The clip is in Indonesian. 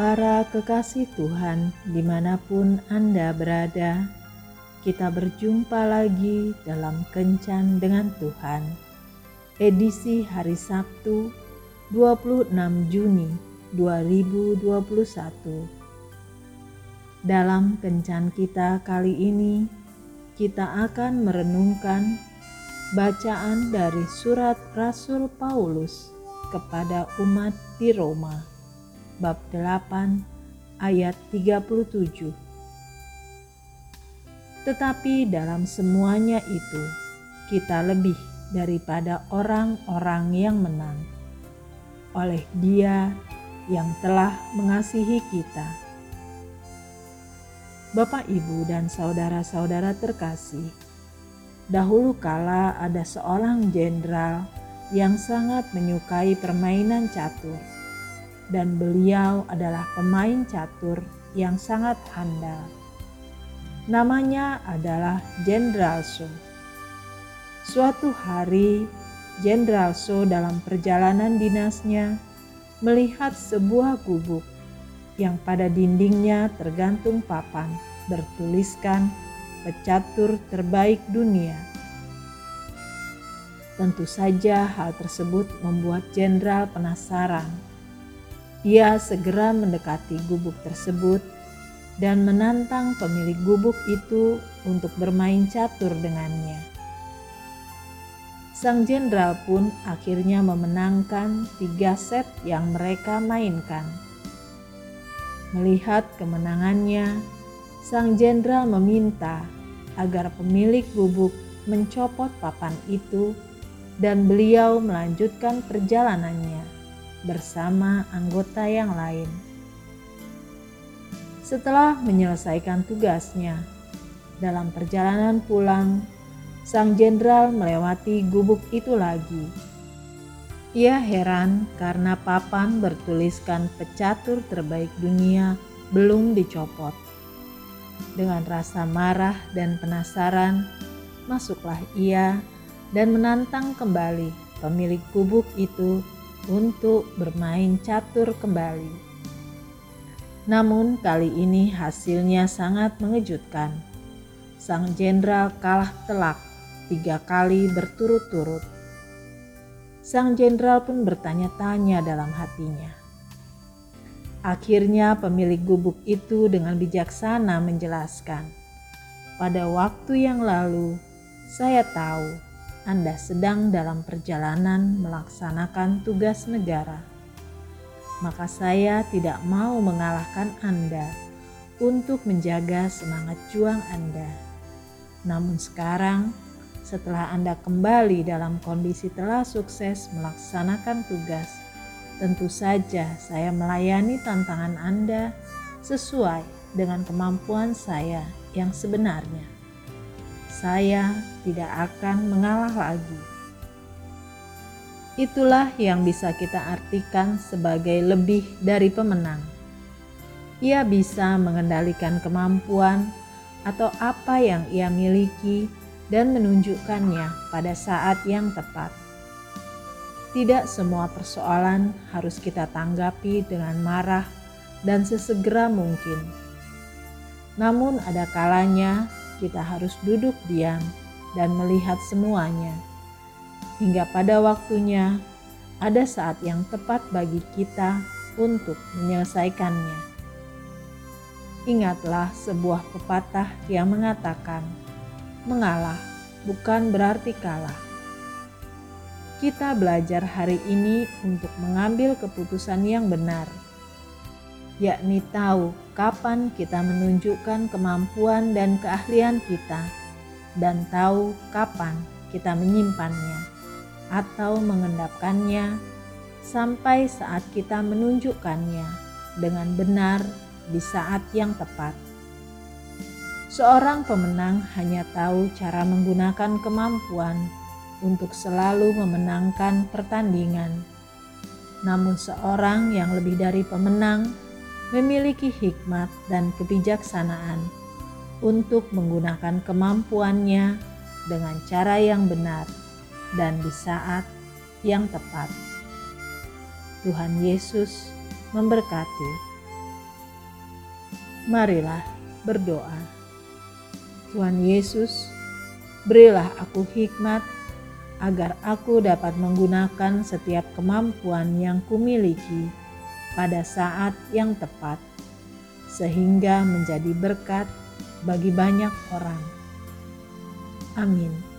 Para kekasih Tuhan, di mana pun Anda berada, kita berjumpa lagi dalam Kencan dengan Tuhan, edisi hari Sabtu 26 Juni 2021. Dalam Kencan kita kali ini, kita akan merenungkan bacaan dari surat Rasul Paulus kepada umat di Roma bab 8 ayat 37. Tetapi dalam semuanya itu kita lebih daripada orang-orang yang menang oleh Dia yang telah mengasihi kita. Bapak, Ibu, dan saudara-saudara terkasih, dahulu kala ada seorang jenderal yang sangat menyukai permainan catur dan beliau adalah pemain catur yang sangat handal. Namanya adalah Jenderal So. Suatu hari, Jenderal So dalam perjalanan dinasnya melihat sebuah gubuk yang pada dindingnya tergantung papan bertuliskan pecatur terbaik dunia. Tentu saja hal tersebut membuat jenderal penasaran ia segera mendekati gubuk tersebut dan menantang pemilik gubuk itu untuk bermain catur dengannya. Sang jenderal pun akhirnya memenangkan tiga set yang mereka mainkan. Melihat kemenangannya, sang jenderal meminta agar pemilik gubuk mencopot papan itu dan beliau melanjutkan perjalanannya bersama anggota yang lain. Setelah menyelesaikan tugasnya, dalam perjalanan pulang, sang jenderal melewati gubuk itu lagi. Ia heran karena papan bertuliskan pecatur terbaik dunia belum dicopot. Dengan rasa marah dan penasaran, masuklah ia dan menantang kembali pemilik gubuk itu untuk bermain catur kembali. Namun kali ini hasilnya sangat mengejutkan. Sang jenderal kalah telak tiga kali berturut-turut. Sang jenderal pun bertanya-tanya dalam hatinya. Akhirnya pemilik gubuk itu dengan bijaksana menjelaskan, "Pada waktu yang lalu, saya tahu anda sedang dalam perjalanan melaksanakan tugas negara, maka saya tidak mau mengalahkan Anda untuk menjaga semangat juang Anda. Namun sekarang, setelah Anda kembali dalam kondisi telah sukses melaksanakan tugas, tentu saja saya melayani tantangan Anda sesuai dengan kemampuan saya yang sebenarnya saya tidak akan mengalah lagi. Itulah yang bisa kita artikan sebagai lebih dari pemenang. Ia bisa mengendalikan kemampuan atau apa yang ia miliki dan menunjukkannya pada saat yang tepat. Tidak semua persoalan harus kita tanggapi dengan marah dan sesegera mungkin. Namun, ada kalanya kita harus duduk diam dan melihat semuanya. Hingga pada waktunya, ada saat yang tepat bagi kita untuk menyelesaikannya. Ingatlah sebuah pepatah yang mengatakan, "Mengalah bukan berarti kalah." Kita belajar hari ini untuk mengambil keputusan yang benar yakni tahu kapan kita menunjukkan kemampuan dan keahlian kita, dan tahu kapan kita menyimpannya atau mengendapkannya sampai saat kita menunjukkannya dengan benar di saat yang tepat. Seorang pemenang hanya tahu cara menggunakan kemampuan untuk selalu memenangkan pertandingan. Namun, seorang yang lebih dari pemenang memiliki hikmat dan kebijaksanaan untuk menggunakan kemampuannya dengan cara yang benar dan di saat yang tepat. Tuhan Yesus memberkati. Marilah berdoa. Tuhan Yesus, berilah aku hikmat agar aku dapat menggunakan setiap kemampuan yang kumiliki pada saat yang tepat, sehingga menjadi berkat bagi banyak orang. Amin.